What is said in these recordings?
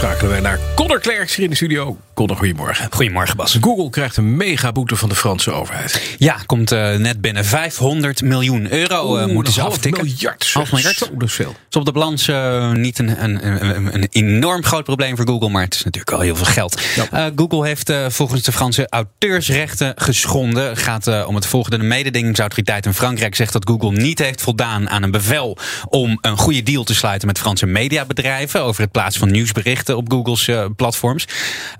Schakelen wij naar Connor Klerks hier in de studio. Connor, goedemorgen. Goedemorgen Bas. Google krijgt een megaboete van de Franse overheid. Ja, komt uh, net binnen 500 miljoen euro uh, moeten ze half aftikken. miljard. Half miljard. Zo, dat is veel. is op de balans uh, niet een, een, een, een, enorm groot probleem voor Google, maar het is natuurlijk al heel veel geld. Ja. Google heeft volgens de Franse auteursrechten geschonden. Het gaat om het volgende. De mededingingsautoriteit in Frankrijk zegt dat Google niet heeft voldaan aan een bevel om een goede deal te sluiten met Franse mediabedrijven over het plaatsen van nieuwsberichten op Google's platforms.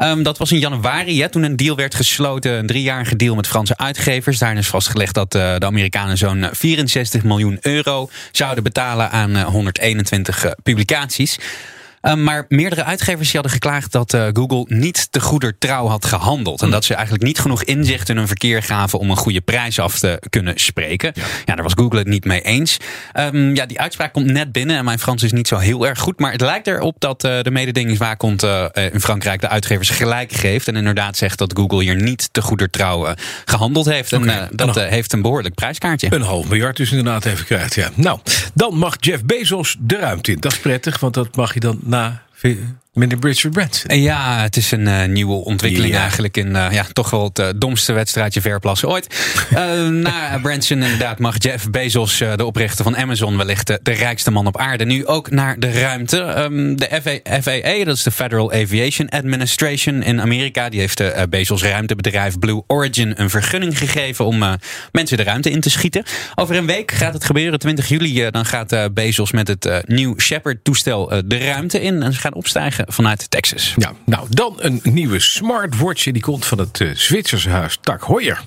Um, dat was in januari, hè, toen een deal werd gesloten, een driejarige deal met Franse uitgevers. Daarin is vastgelegd dat uh, de Amerikanen zo'n 64 miljoen euro zouden betalen aan uh, 121 uh, publicaties. Uh, maar meerdere uitgevers die hadden geklaagd dat uh, Google niet te goeder trouw had gehandeld. En dat ze eigenlijk niet genoeg inzicht in hun verkeer gaven om een goede prijs af te kunnen spreken. Ja, ja daar was Google het niet mee eens. Um, ja, die uitspraak komt net binnen en mijn Frans is niet zo heel erg goed. Maar het lijkt erop dat uh, de mededingingswaakhond in Frankrijk de uitgevers gelijk geeft. En inderdaad zegt dat Google hier niet te goeder trouw gehandeld heeft. En dat heeft een behoorlijk prijskaartje. Een half miljard dus inderdaad even krijgt, ja. Nou, dan mag Jeff Bezos de ruimte in. Dat is prettig, want dat mag je dan na meneer Richard Branson. Ja, het is een uh, nieuwe ontwikkeling eigenlijk in uh, ja, toch wel het uh, domste wedstrijdje verplassen ooit. Na Branson inderdaad mag Jeff Bezos, de oprichter van Amazon, wellicht de, de, rijkste man op aarde, nu ook naar de ruimte. Um, de FA, FAA, dat is de Federal Aviation Administration in Amerika, die heeft de Bezos ruimtebedrijf Blue Origin een vergunning gegeven om mensen de ruimte in te schieten. Over een week gaat het gebeuren, 20 juli, dan gaat Bezos met het New Shepard toestel de ruimte in en ze gaan opstijgen vanuit Texas. Ja, nou dan een nieuwe smartwatch. Die komt van het uh, Zwitserse huis Tak Heuer.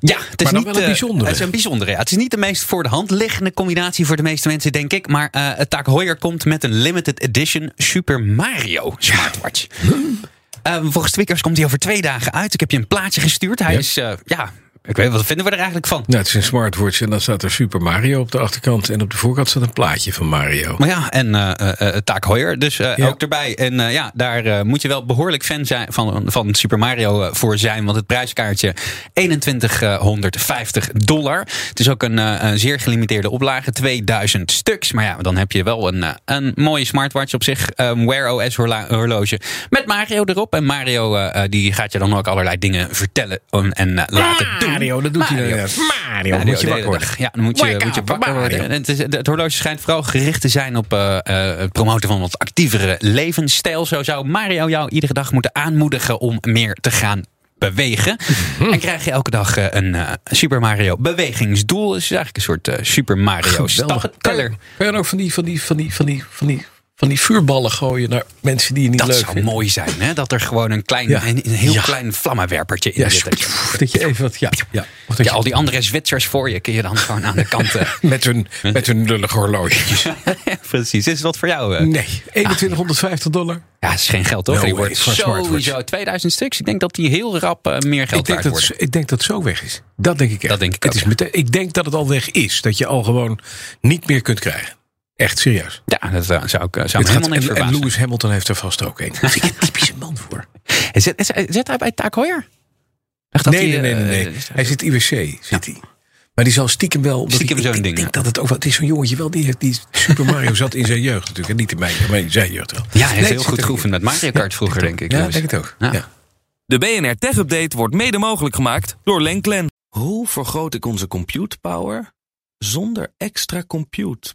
Ja, het is niet wel een bijzondere. Uh, het is een bijzondere. Ja. Het is niet de meest voor de hand liggende combinatie voor de meeste mensen, denk ik. Maar uh, het Tak Heuer komt met een limited edition Super Mario smartwatch. Ja. volgens Twickers komt hij over twee dagen uit. Ik heb je een plaatje gestuurd. Hij Ja. is, ja, ik weet wat vinden we er eigenlijk van? Nou, het is een smartwatch en dan staat er Super Mario op de achterkant. En op de voorkant staat een plaatje van Mario. Maar ja, en uh, uh, Tak Heuer dus uh, Ja. ook erbij. En ja, daar moet je wel behoorlijk fan zijn van, van Super Mario voor zijn. Want het prijskaartje 2150 dollar. Het is ook een, een zeer gelimiteerde oplage, 2000 stuks. Maar ja, dan heb je wel een, een mooie smartwatch op zich. Um, Wear OS horloge met Mario erop. En Mario die gaat je dan ook allerlei dingen vertellen en, en laten doen. Mario, dat doet hij Mario. moet je wakker worden. Ja, dan moet je, Wake moet je up, wakker worden. En het, is, het horloge schijnt vooral gericht te zijn op uh, uh, het promoten van wat actievere levensstijl. Zo zou Mario jou iedere dag moeten aanmoedigen om meer te gaan bewegen. Mhm. En krijg je elke dag uh, een uh, Super Mario bewegingsdoel. Dus het is eigenlijk een soort uh, Super Mario stappenteller. Kan je dan ook van die, van die, van die, van die, van die, van die vuurballen gooien naar mensen die je niet Dat leuk zou vindt? mooi zijn, hè? Dat er gewoon een, klein, Ja. een, een heel Ja. klein vlammenwerpertje in Ja, zit. Dat je- dat je even wat, ja, ja. Of dat Ja, je- al die andere Zwitsers voor je kun je dan gewoon aan de kant. eh, met hun, met hun lullige horloges. Precies. Is dat voor jou? eh? Nee, 2150 dollar. Ja, dat is geen geld toch? No die wordt sowieso 2000 stuks. Ik denk dat die heel rap eh, meer geld Ik denk, waard dat, worden. ik denk dat het zo weg is. Dat denk ik echt. Dat denk ik het ook, is ja. meteen, ik denk dat het al weg is. Dat je al gewoon niet meer kunt krijgen. Echt serieus. Ja, dat eh, zou ik eh, zou me helemaal gaat, niks en. Lewis Hamilton heeft er vast ook een. Daar vind ik een typische man voor. Zit, zit hij bij Taak dat Nee, nee, hij, nee. nee, eh, nee. Hij zit IWC, zit hij. Maar die zal stiekem wel... Stiekem ik- zo'n ik, ding, Ik denk ja. dat het ook wel... Het is zo'n jongetje wel, die, heeft- die Super Mario zat in zijn jeugd natuurlijk. En niet in mijn, maar in zijn jeugd wel. Ja, hij heeft heel goed geoefend met Mario Kart vroeger, denk ik. Ja, denk het ook. Ja. Ja. De BNR Tech Update wordt mede mogelijk gemaakt door Lenklen. Hoe vergroot ik onze compute power zonder extra compute